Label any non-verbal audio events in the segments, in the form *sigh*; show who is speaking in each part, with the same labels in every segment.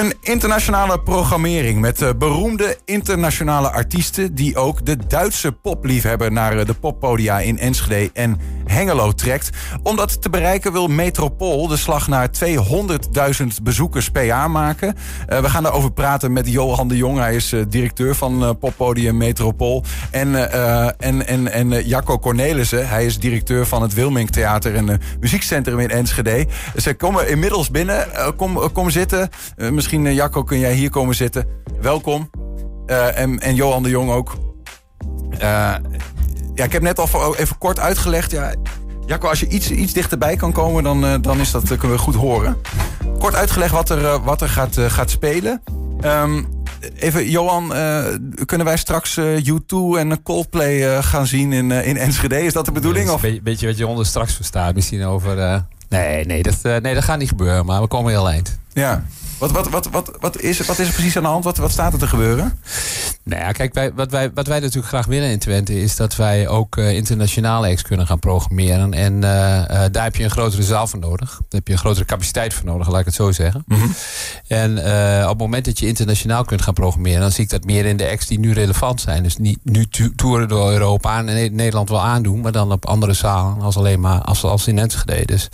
Speaker 1: Een internationale programmering met uh, beroemde internationale artiesten... die ook de Duitse popliefhebber naar uh, de poppodia in Enschede en Hengelo trekt. Om dat te bereiken wil Metropool de slag naar 200.000 bezoekers per jaar maken. Uh, we gaan daarover praten met Johan de Jong. Hij is directeur van poppodium Metropool. En, en, en, en Jacco Cornelissen, hij is directeur van het Wilming Theater... en muziekcentrum in Enschede. Ze komen inmiddels binnen. kom, kom zitten misschien, Jacco, kun jij hier komen zitten. Welkom. En, en Johan de Jong ook. Ja, ik heb net al even kort uitgelegd. Ja, Jacco, als je iets, iets dichterbij kan komen, dan, dan is dat, kunnen we goed horen. Kort uitgelegd wat er, wat er gaat, gaat spelen. Um, even, Johan, kunnen wij straks U2 en Coldplay gaan zien in, in Enschede? Is dat de bedoeling?
Speaker 2: Een beetje, beetje wat je onder straks verstaat. Misschien over... Nee, nee dat, nee, dat gaat niet gebeuren, maar we komen heel eind.
Speaker 1: Ja. Wat, wat, wat, wat, wat, is, wat is er precies aan de hand? Wat, wat staat er te gebeuren?
Speaker 2: Nou ja, kijk, wij, wat, wij, wat wij natuurlijk graag willen in Twente is dat wij ook uh, internationale acts kunnen gaan programmeren. En uh, uh, daar heb je een grotere zaal voor nodig. Daar heb je een grotere capaciteit voor nodig, laat ik het zo zeggen. Mm -hmm. En op het moment dat je internationaal kunt gaan programmeren, dan zie ik dat meer in de acts die nu relevant zijn. Dus niet nu toeren door Europa en Nederland wel aandoen, maar dan op andere zalen als alleen maar als, als in Enschede. Dus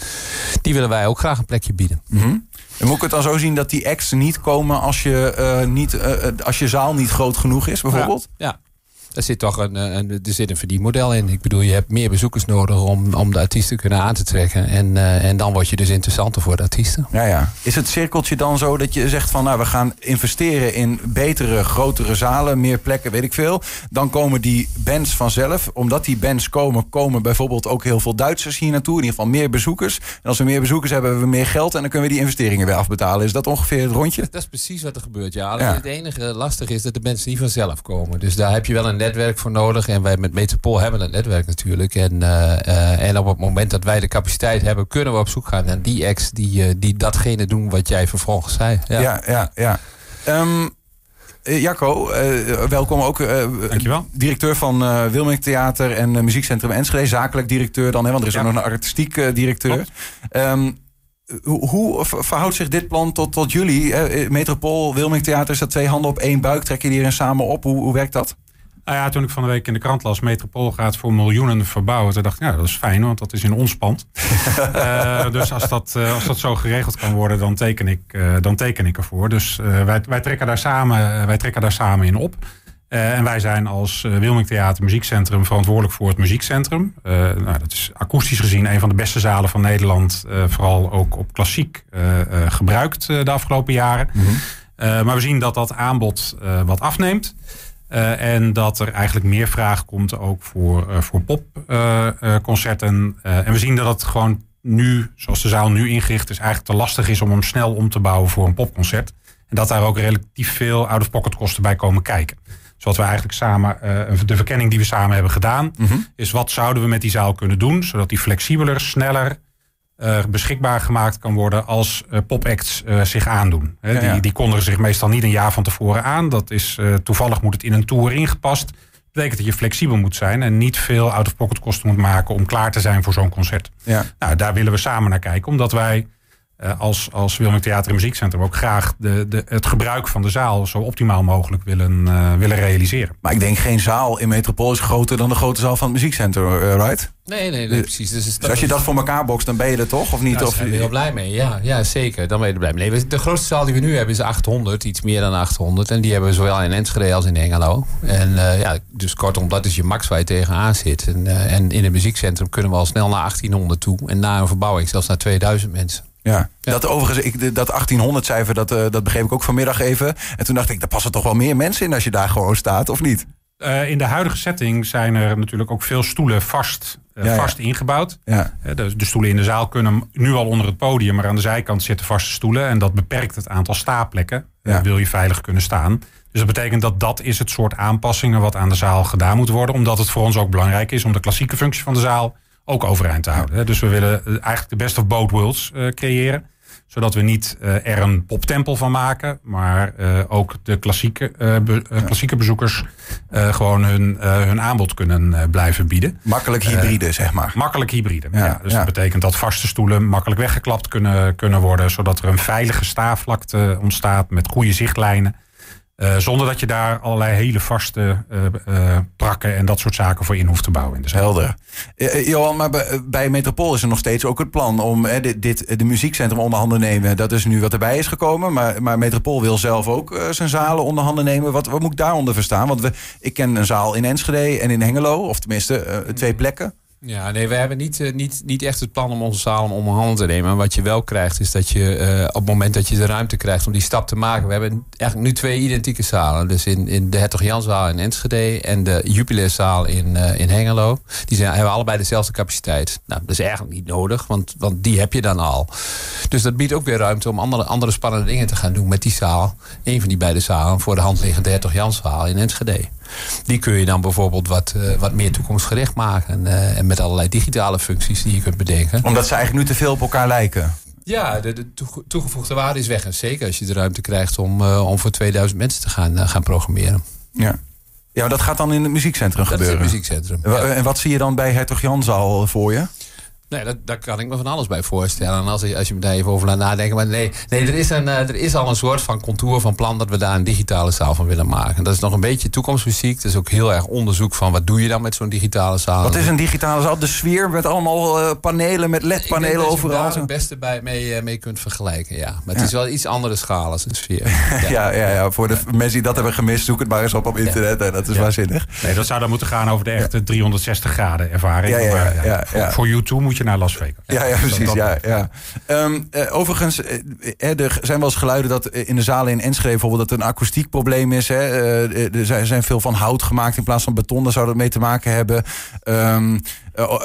Speaker 2: die willen wij ook graag een plekje bieden.
Speaker 1: Mm -hmm. En moet ik het dan zo zien dat die acts niet komen als je, uh, niet, uh, als je zaal niet groot genoeg is, bijvoorbeeld?
Speaker 2: Ja. Er zit toch een, een, er zit een verdienmodel in. Ik bedoel, je hebt meer bezoekers nodig om, om de artiesten kunnen aan te trekken. En, uh, en dan word je dus interessanter voor de artiesten.
Speaker 1: Ja, ja. Is het cirkeltje dan zo dat je zegt van nou, we gaan investeren in betere, grotere zalen, meer plekken, weet ik veel. Dan komen die bands vanzelf. Omdat die bands komen, komen bijvoorbeeld ook heel veel Duitsers hier naartoe. In ieder geval meer bezoekers. En als we meer bezoekers hebben, hebben we meer geld. En dan kunnen we die investeringen weer afbetalen. Is dat ongeveer het rondje?
Speaker 2: Dat is precies wat er gebeurt, ja. Het enige lastig is dat de mensen niet vanzelf komen. Dus daar heb je wel een netwerk voor nodig. En wij met Metropool hebben het netwerk natuurlijk. En, uh, uh, en op het moment dat wij de capaciteit hebben, kunnen we op zoek gaan naar die ex die, uh, die datgene doen wat jij vervolgens zei.
Speaker 1: Ja, ja, ja. ja. Um, Jacco, welkom ook.
Speaker 3: Dankjewel.
Speaker 1: Directeur van uh, Wilming Theater en Muziekcentrum Enschede. Zakelijk directeur dan, hè, want er is ja. ook nog een artistiek directeur. Um, hoe, hoe verhoudt zich dit plan tot, tot jullie? Metropool, Wilming Theater, is dat twee handen op één buik? Trek je die er samen op? Hoe, hoe werkt dat?
Speaker 3: Nou ja, toen ik van de week in de krant las, Metropool gaat voor miljoenen verbouwen. Toen dacht ik, ja, dat is fijn, want dat is in ons pand. uh, *laughs* dus als dat, uh, als dat zo geregeld kan worden, dan teken ik, uh, dan teken ik ervoor. Dus wij, wij, trekken daar samen, wij trekken daar samen in op. en wij zijn als Wilming Theater Muziekcentrum verantwoordelijk voor het muziekcentrum. nou, dat is akoestisch gezien een van de beste zalen van Nederland. vooral ook op klassiek gebruikt de afgelopen jaren. Mm -hmm. maar we zien dat dat aanbod wat afneemt. Uh, en dat er eigenlijk meer vraag komt ook voor, uh, voor popconcerten. Uh, en we zien dat het gewoon nu, zoals de zaal nu ingericht is, eigenlijk te lastig is om hem snel om te bouwen voor een popconcert. En dat daar ook relatief veel out-of-pocket kosten bij komen kijken. Dus wat we eigenlijk samen, de verkenning die we samen hebben gedaan, mm -hmm. is wat zouden we met die zaal kunnen doen, zodat die flexibeler, sneller uh, beschikbaar gemaakt kan worden als uh, popacts uh, zich aandoen. He, ja, ja. Die, die kondigen zich meestal niet een jaar van tevoren aan. Dat is toevallig moet het in een tour ingepast. Dat betekent dat je flexibel moet zijn en niet veel out-of-pocket kosten moet maken om klaar te zijn voor zo'n concert. Ja. Nou, daar willen we samen naar kijken, omdat wij als, als Wilming Theater en Muziekcentrum ook graag de, de, het gebruik van de zaal zo optimaal mogelijk willen, willen realiseren.
Speaker 1: Maar ik denk geen zaal in Metropool is groter dan de grote zaal van het Muziekcentrum, right?
Speaker 2: Nee, nee, nee precies. Dus,
Speaker 1: dus als je dat voor elkaar bokst, dan ben je er toch? Of niet?
Speaker 2: Ja, daar zijn we heel blij mee. Ja, ja, zeker. Dan ben je er blij mee. Nee, de grootste zaal die we nu hebben is 800. Iets meer dan 800. En die hebben we zowel in Enschede als in Hengelo. En uh, ja, dus kortom, dat is je max waar je tegenaan zit. En, uh, en in het muziekcentrum kunnen we al snel naar 1800 toe. En na een verbouwing zelfs naar 2000 mensen.
Speaker 1: Ja. ja. Dat overigens, ik, dat 1800 cijfer, dat, uh, dat begreep ik ook vanmiddag even. En toen dacht ik, daar passen toch wel meer mensen in als je daar gewoon staat, of niet?
Speaker 3: Uh, in de huidige setting zijn er natuurlijk ook veel stoelen vast, uh, ja, vast ja. ingebouwd. Ja. De, de, stoelen in de zaal kunnen nu al onder het podium, maar aan de zijkant zitten vaste stoelen. En dat beperkt het aantal staapplekken. wil je veilig kunnen staan. Dus dat betekent dat dat is het soort aanpassingen wat aan de zaal gedaan moet worden. Omdat het voor ons ook belangrijk is om de klassieke functie van de zaal ook overeind te houden. Dus we willen eigenlijk de best of both worlds creëren Zodat we niet er een poptempel van maken. Maar ook de klassieke, klassieke bezoekers gewoon hun, hun aanbod kunnen blijven bieden.
Speaker 1: Makkelijk hybride, zeg maar.
Speaker 3: Makkelijk hybride. Ja, dus dat betekent dat vaste stoelen makkelijk weggeklapt kunnen, kunnen worden. Zodat er een veilige staafvlakte ontstaat met goede zichtlijnen. Uh, zonder dat je daar allerlei hele vaste uh, uh, prakken en dat soort zaken voor in hoeft te bouwen. De
Speaker 1: Helder. Johan, maar bij, Metropool is er nog steeds ook het plan om dit, dit, de muziekcentrum onder handen nemen. Dat is nu wat erbij is gekomen. Maar, maar Metropool wil zelf ook zijn zalen onder handen nemen. Wat, wat moet ik daaronder verstaan? Want we, ik ken een zaal in Enschede en in Hengelo, of tenminste twee plekken.
Speaker 2: Ja, nee, we hebben niet, uh, niet, niet echt het plan om onze zaal om handen te nemen. wat je wel krijgt, is dat je uh, op het moment dat je de ruimte krijgt om die stap te maken. We hebben eigenlijk nu twee identieke zalen. Dus in, in de Hertog Janszaal in Enschede en de Jupilerzaal in, uh, in Hengelo. Die zijn, hebben allebei dezelfde capaciteit. Nou, dat is eigenlijk niet nodig, want, want die heb je dan al. Dus dat biedt ook weer ruimte om andere, andere spannende dingen te gaan doen met die zaal. Een van die beide zalen voor de hand liggende Hertog Janszaal in Enschede. Die kun je dan bijvoorbeeld wat, uh, wat meer toekomstgericht maken. Uh, en met allerlei digitale functies die je kunt bedenken.
Speaker 1: Omdat ze eigenlijk nu te veel op elkaar lijken.
Speaker 2: Ja, de, de toegevoegde waarde is weg. En zeker als je de ruimte krijgt om, uh, om voor 2000 mensen te gaan, gaan programmeren.
Speaker 1: Ja. Ja, maar dat gaat dan in het muziekcentrum
Speaker 2: dat
Speaker 1: gebeuren.
Speaker 2: Is het muziekcentrum.
Speaker 1: En wat zie je dan bij Hertog Janzaal voor je?
Speaker 2: Nee, dat, daar kan ik me van alles bij voorstellen. En als, je, als je me daar even over laat nadenken. Maar nee, nee er, is een, er is al een soort van contour van plan dat we daar een digitale zaal van willen maken. Dat is nog een beetje toekomstmuziek. Dat is ook heel erg onderzoek van wat doe je dan met zo'n digitale zaal.
Speaker 1: Wat is een digitale zaal? De sfeer met allemaal uh, panelen, met LED-panelen overal.
Speaker 2: Daar het beste bij mee, mee kunt vergelijken, ja. Maar het is wel iets andere schaal als een sfeer. *laughs*
Speaker 1: ja. ja, ja, ja, voor de mensen die dat hebben gemist, zoek het maar eens op op internet. En dat is waanzinnig.
Speaker 3: Nee, dat zou dan moeten gaan over de echte 360 graden ervaring. Ja, ja, ja, Voor, voor YouTube moet je naar Las Vegas.
Speaker 1: Ja, ja precies. Ja, ja. Um, uh, overigens, uh, er zijn wel eens geluiden dat in de zalen in Enschede bijvoorbeeld dat een akoestiek probleem is. Hè. Er zijn veel van hout gemaakt in plaats van beton. Daar zou dat mee te maken hebben. Um,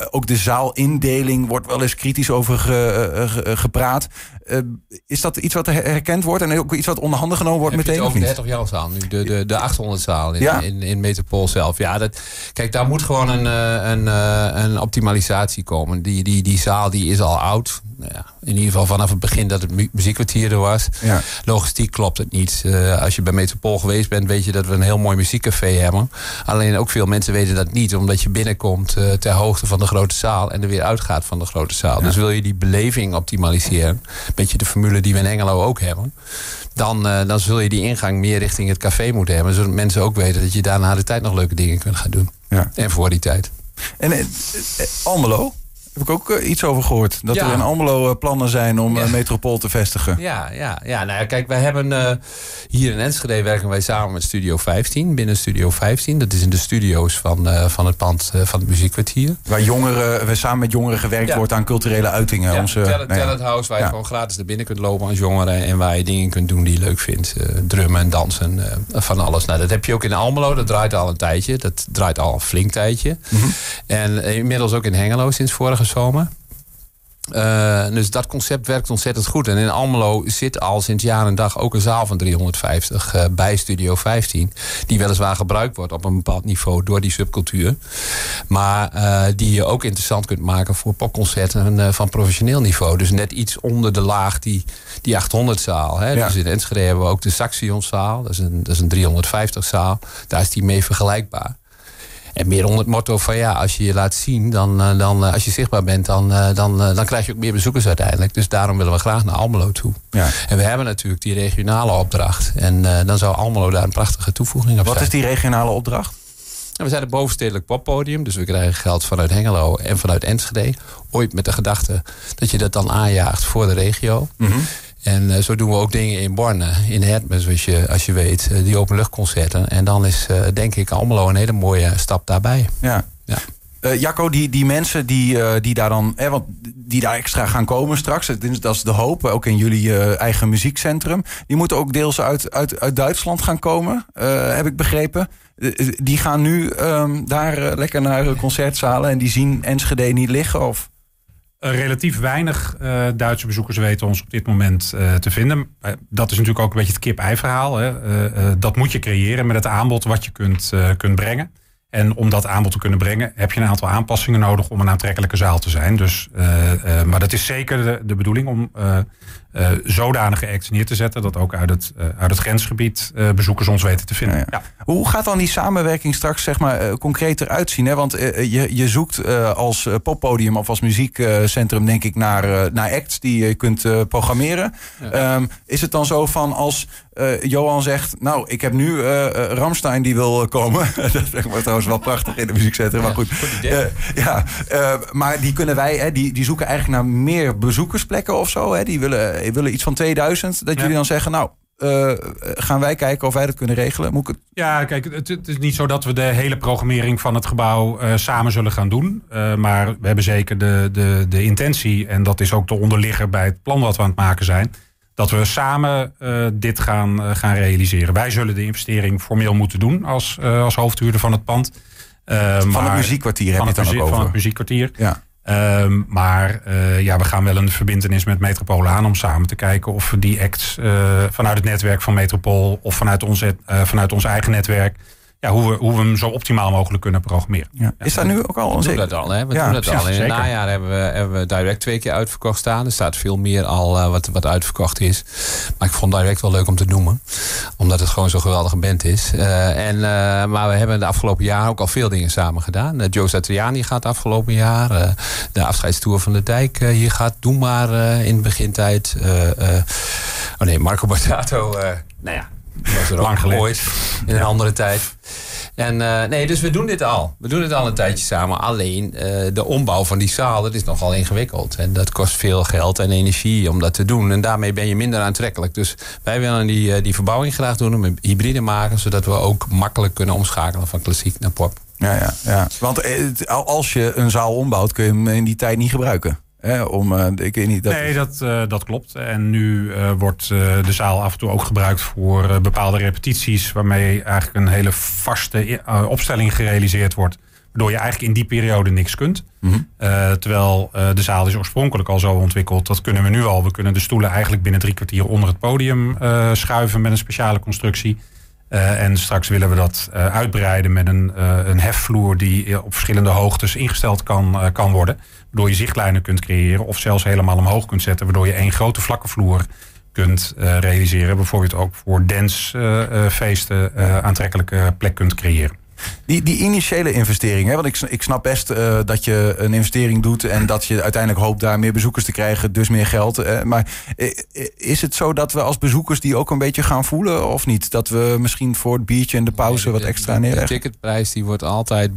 Speaker 1: ook de zaalindeling wordt wel eens kritisch over ge, ge, gepraat. Uh, is dat iets wat herkend wordt en ook iets wat onderhanden genomen wordt
Speaker 2: Heb
Speaker 1: meteen?
Speaker 2: Je het over de jouw zaal nu, de, de, de 800 zaal in, ja? in, in Metropool zelf. Ja, dat, kijk, daar moet gewoon een, een, een optimalisatie komen. Die, die, die zaal die is al oud. Nou ja, in ieder geval vanaf het begin dat het mu muziekkwartier er was. Ja. Logistiek klopt het niet. Uh, als je bij Metropool geweest bent, weet je dat we een heel mooi muziekcafé hebben. Alleen ook veel mensen weten dat niet, omdat je binnenkomt uh, ter hoogte van de grote zaal en er weer uitgaat van de grote zaal. Ja. Dus wil je die beleving optimaliseren, een beetje de formule die we in Engelo ook hebben. Dan, uh, dan zul je die ingang meer richting het café moeten hebben. Zodat mensen ook weten dat je daar na de tijd nog leuke dingen kunt gaan doen.
Speaker 1: Ja.
Speaker 2: En voor die tijd.
Speaker 1: En Almelo, heb ik ook uh, iets over gehoord. Dat ja. er in Almelo uh, plannen zijn om ja. uh, Metropool te vestigen.
Speaker 2: Ja, ja, ja. Nou ja, kijk, wij hebben hier in Enschede werken wij samen met Studio 15. Binnen Studio 15. Dat is in de studio's van, van het pand van het muziekkwartier.
Speaker 1: Waar jongeren, we samen met jongeren gewerkt ja. wordt aan culturele uitingen.
Speaker 2: Ja,
Speaker 1: onze,
Speaker 2: Talent,
Speaker 1: nou
Speaker 2: Talent House, waar je gewoon gratis naar binnen kunt lopen als jongeren. En waar je dingen kunt doen die je leuk vindt. drummen en dansen, van alles. Nou, dat heb je ook in Almelo. Dat draait al een tijdje. Dat draait al een flink tijdje. Mm -hmm. En inmiddels ook in Hengelo sinds zomer. Uh, dus dat concept werkt ontzettend goed. En in Almelo zit al sinds jaar en dag ook een zaal van 350 uh, bij Studio 15. Die weliswaar gebruikt wordt op een bepaald niveau door die subcultuur. Maar uh, die je ook interessant kunt maken voor popconcerten van professioneel niveau. Dus net iets onder de laag die, die 800 zaal. Hè. Ja. Dus in Enschede hebben we ook de Saxionzaal. Dat is een, dat is een 350 zaal. Daar is die mee vergelijkbaar. En meer onder het motto van ja, als je je laat zien, dan, dan als je zichtbaar bent, dan, dan, dan krijg je ook meer bezoekers uiteindelijk. Dus daarom willen we graag naar Almelo toe.
Speaker 1: Ja.
Speaker 2: En we hebben natuurlijk die regionale opdracht. En uh, dan zou Almelo daar een prachtige toevoeging op
Speaker 1: Wat
Speaker 2: zijn.
Speaker 1: is die regionale opdracht?
Speaker 2: We zijn het bovenstedelijk poppodium, dus we krijgen geld vanuit Hengelo en vanuit Enschede. Ooit met de gedachte dat je dat dan aanjaagt voor de regio.
Speaker 1: Mm -hmm.
Speaker 2: En uh, zo doen we ook dingen in Borne, in Hermes, als je, als je weet, uh, die openluchtconcerten. En dan is uh, denk ik Almelo een hele mooie stap daarbij.
Speaker 1: Ja.
Speaker 2: ja.
Speaker 1: Jacco, die, die mensen die, die daar dan, eh, want die daar extra gaan komen straks, dat is de hoop, ook in jullie eigen muziekcentrum, die moeten ook deels uit, uit, uit Duitsland gaan komen, heb ik begrepen. die gaan nu um, daar lekker naar concertzalen en die zien Enschede niet liggen? Of?
Speaker 3: Uh, relatief weinig uh, Duitse bezoekers weten ons op dit moment uh, te vinden. Dat is natuurlijk ook een beetje het kip-ei verhaal. Hè. dat moet je creëren met het aanbod wat je kunt, kunt brengen. En om dat aanbod te kunnen brengen heb je een aantal aanpassingen nodig om een aantrekkelijke zaal te zijn. Dus, maar dat is zeker de, de bedoeling om uh, zodanige acts neer te zetten. Dat ook uit het, uh, uit het grensgebied uh, bezoekers ons weten te vinden. Ja, ja.
Speaker 1: Hoe gaat dan die samenwerking straks zeg maar, concreet eruit zien? Hè? Want je, je zoekt als poppodium of als muziekcentrum denk ik naar, naar acts die je kunt programmeren. Ja. Um, is het dan zo van als Johan zegt... nou, ik heb nu Ramstein die wil komen. *laughs* dat ik trouwens wel prachtig in de muziekcentrum. Maar goed, ja, maar die kunnen wij, hè, die, die zoeken eigenlijk naar meer bezoekersplekken of zo. Hè? Die willen willen iets van 2000. Dat jullie dan zeggen, nou, uh, gaan wij kijken of wij dat kunnen regelen? Moet ik het...
Speaker 3: Ja, kijk, het, het, is niet zo dat we de hele programmering van het gebouw uh, samen zullen gaan doen. Uh, maar we hebben zeker de, de, de intentie, en dat is ook de onderligger bij het plan wat we aan het maken zijn, dat we samen dit gaan, gaan realiseren. Wij zullen de investering formeel moeten doen als, als hoofdhuurder van het pand.
Speaker 1: van maar, het muziekkwartier heb je het dan ook over?
Speaker 3: Van het muziekkwartier. Ja. Um, maar uh, ja, we gaan wel een verbindenis met Metropool aan om samen te kijken of we die acts uh, vanuit het netwerk van Metropool of vanuit, onze, uh, vanuit ons eigen netwerk ja, hoe, we, hoe we hem zo optimaal mogelijk kunnen programmeren. Ja.
Speaker 1: Is daar nu ook al
Speaker 2: een
Speaker 1: We
Speaker 2: doen dat al, hè? We doen dat al. In het najaar hebben we, hebben we direct twee keer uitverkocht staan. Er staat veel meer al uh, wat, wat uitverkocht is. Maar ik vond direct wel leuk om te noemen. Omdat het gewoon zo'n geweldige band is. Uh, en, uh, maar we hebben de afgelopen jaar ook al veel dingen samen gedaan. Joe Satriani gaat afgelopen jaar. de afscheidstour van de Dijk hier gaat. Doe maar in de begintijd. oh nee, Marco Borsato. nou ja, was er Lang geleden. in een andere tijd. En uh, nee, dus we doen dit al. We doen het al een tijdje samen. Alleen uh, de ombouw van die zaal, dat is nogal ingewikkeld. En dat kost veel geld en energie om dat te doen. En daarmee ben je minder aantrekkelijk. Dus wij willen die, uh, die verbouwing graag doen, om hybride maken, zodat we ook makkelijk kunnen omschakelen van klassiek naar pop.
Speaker 1: Ja, ja, ja. Want als je een zaal ombouwt, kun je hem in die tijd niet gebruiken om, uh, ik weet niet,
Speaker 3: dat nee, dat, uh, dat klopt. En nu uh, wordt de zaal af en toe ook gebruikt voor bepaalde repetities... waarmee eigenlijk een hele vaste opstelling gerealiseerd wordt... waardoor je eigenlijk in die periode niks kunt. Mm -hmm. terwijl de zaal is oorspronkelijk al zo ontwikkeld... dat kunnen we nu al. We kunnen de stoelen eigenlijk binnen drie kwartier onder het podium schuiven... met een speciale constructie... Uh, en straks willen we dat uh, uitbreiden met een, uh, een hefvloer die op verschillende hoogtes ingesteld kan, kan worden. Waardoor je zichtlijnen kunt creëren of zelfs helemaal omhoog kunt zetten. Waardoor je één grote vlakke vloer kunt realiseren. Bijvoorbeeld ook voor dancefeesten aantrekkelijke plek kunt creëren.
Speaker 1: Die, die initiële investering, hè, want ik, ik snap best uh, dat je een investering doet en dat je uiteindelijk hoopt daar meer bezoekers te krijgen, dus meer geld. Maar is het zo dat we als bezoekers die ook een beetje gaan voelen of niet? Dat we misschien voor het biertje en de pauze nee, de, wat extra neerleggen?
Speaker 2: De ticketprijs die wordt altijd,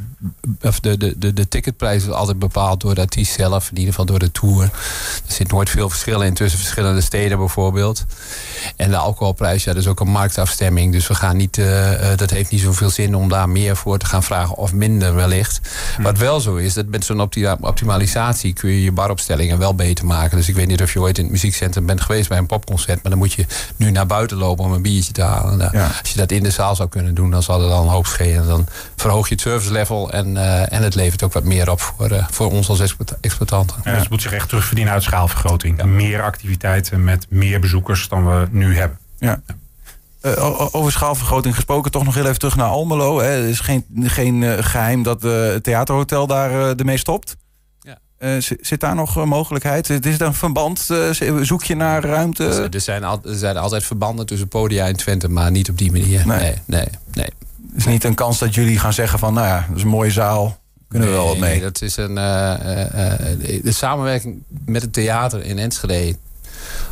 Speaker 2: of de, de, de, de ticketprijs wordt altijd bepaald door de artiest zelf, in ieder geval door de tour. Er zit nooit veel verschil in tussen verschillende steden bijvoorbeeld. En de alcoholprijs, ja, dat is ook een marktafstemming. Dus we gaan niet, uh, dat heeft niet zoveel zin om daar meer voor te gaan vragen of minder wellicht. Hm. Wat wel zo is, dat met zo'n optimalisatie kun je je baropstellingen wel beter maken. Dus ik weet niet of je ooit in het muziekcentrum bent geweest bij een popconcert, maar dan moet je nu naar buiten lopen om een biertje te halen. Nou, als je dat in de zaal zou kunnen doen, dan zal het al een hoop schelen. Dan verhoog je het service level en, uh, en het levert ook wat meer op voor, uh, voor ons als exploitanten.
Speaker 3: Ja, dus het moet zich echt terugverdienen uit schaalvergroting. Meer activiteiten met meer bezoekers dan we nu hebben.
Speaker 1: Ja. Uh, over schaalvergroting gesproken, toch nog heel even terug naar Almelo. Hè. Het is geen, geen uh, geheim dat uh, het theaterhotel daar ermee stopt. Ja. zit daar nog mogelijkheid? Het is dan een verband? zoek je naar ruimte?
Speaker 2: Er zijn, al, er zijn altijd verbanden tussen podia en Twente, maar niet op die manier. Nee, nee, nee. nee.
Speaker 1: is niet een kans dat jullie gaan zeggen van, nou ja, dat is een mooie zaal. Kunnen we wel wat mee? Nee,
Speaker 2: dat is een, de samenwerking met het theater in Enschede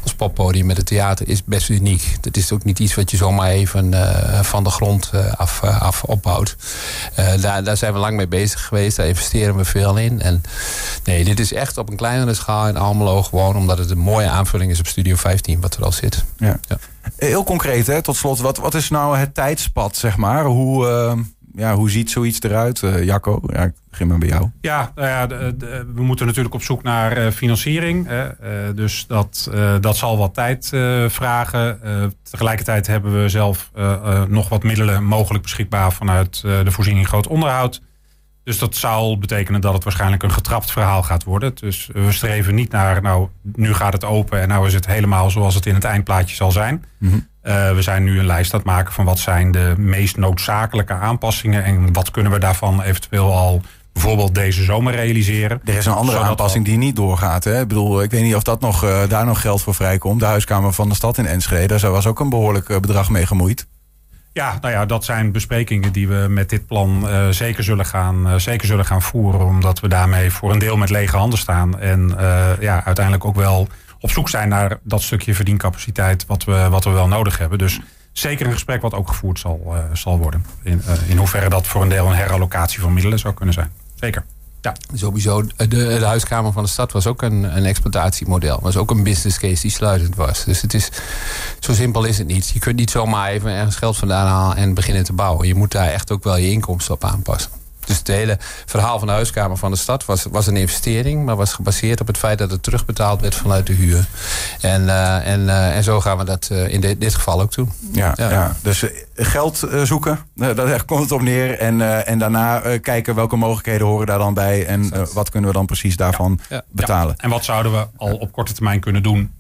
Speaker 2: als poppodium met het theater is best uniek. Dat is ook niet iets wat je zomaar even uh, van de grond uh, af, uh, af opbouwt. daar, daar zijn we lang mee bezig geweest. Daar investeren we veel in. En nee, dit is echt op een kleinere schaal in Almelo. Gewoon omdat het een mooie aanvulling is op Studio 15 wat er al zit. Ja.
Speaker 1: ja. Heel concreet, hè, tot slot. Wat, wat is nou het tijdspad, zeg maar? Hoe ja, hoe ziet zoiets eruit, uh, Jacco? Ja, ik begin maar bij jou.
Speaker 3: Ja, nou ja we moeten natuurlijk op zoek naar uh, financiering. Uh, dus dat, dat zal wat tijd vragen. tegelijkertijd hebben we zelf nog wat middelen mogelijk beschikbaar vanuit de voorziening groot onderhoud. Dus dat zou betekenen dat het waarschijnlijk een getrapt verhaal gaat worden. Dus we streven niet naar, nou, nu gaat het open en nou is het helemaal zoals het in het eindplaatje zal zijn. Mm uh, we zijn nu een lijst aan het maken van wat zijn de meest noodzakelijke aanpassingen en wat kunnen we daarvan eventueel al bijvoorbeeld deze zomer realiseren.
Speaker 1: Er is een andere aanpassing die niet doorgaat. Hè? Ik bedoel, ik weet niet of dat nog, eh, daar nog geld voor vrijkomt. De huiskamer van de stad in Enschede, daar was ook een behoorlijk eh, bedrag mee gemoeid.
Speaker 3: Ja, nou ja, dat zijn besprekingen die we met dit plan eh, zeker, zullen gaan, eh, zeker zullen gaan voeren. Omdat we daarmee voor een deel met lege handen staan. En eh, ja, uiteindelijk ook wel op zoek zijn naar dat stukje verdiencapaciteit wat we, wat we wel nodig hebben. Dus zeker een gesprek wat ook gevoerd zal, zal worden. In, in hoeverre dat voor een deel een herallocatie van middelen zou kunnen zijn. Zeker. Ja.
Speaker 2: Sowieso, de, de huiskamer van de stad was ook een, een exploitatiemodel. Was ook een business case die sluitend was. Dus het is, zo simpel is het niet. Je kunt niet zomaar even ergens geld vandaan halen en beginnen te bouwen. Je moet daar echt ook wel je inkomsten op aanpassen. Dus het hele verhaal van de huiskamer van de stad was, was een investering, maar was gebaseerd op het feit dat het terugbetaald werd vanuit de huur. En, eh, en, eh, en zo gaan we dat eh, in dit, dit geval ook doen.
Speaker 1: Ja, ja.
Speaker 2: Ja.
Speaker 1: dus geld eh, zoeken, daar komt het op neer. En, eh, en daarna eh, kijken welke mogelijkheden horen daar dan bij. En wat kunnen we dan precies daarvan
Speaker 2: Ja.
Speaker 1: betalen.
Speaker 3: En wat zouden we al op korte termijn kunnen doen?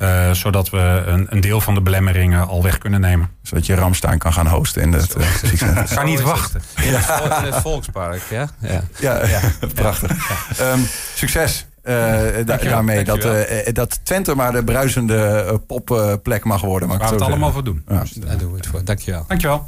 Speaker 3: Eh, zodat we een, een deel van de belemmeringen al weg kunnen nemen.
Speaker 1: Zodat je Ramstein kan gaan hosten in het uh.
Speaker 3: Ik kan niet wachten.
Speaker 2: In het, vol- in het Volkspark, ja? ja.
Speaker 1: Ja, *laughs* prachtig. Ehm, succes. eh, da-
Speaker 2: Dankjewel,
Speaker 1: daarmee dat,
Speaker 2: dankjewel.
Speaker 1: eh, eh, dat Twente maar de bruisende eh, popplek mag worden.
Speaker 3: Waar we
Speaker 1: zo
Speaker 3: het allemaal
Speaker 1: zeggen.
Speaker 3: voor doen.
Speaker 1: Ja.
Speaker 2: Daar doen we het voor. Dankjewel.
Speaker 3: Dankjewel.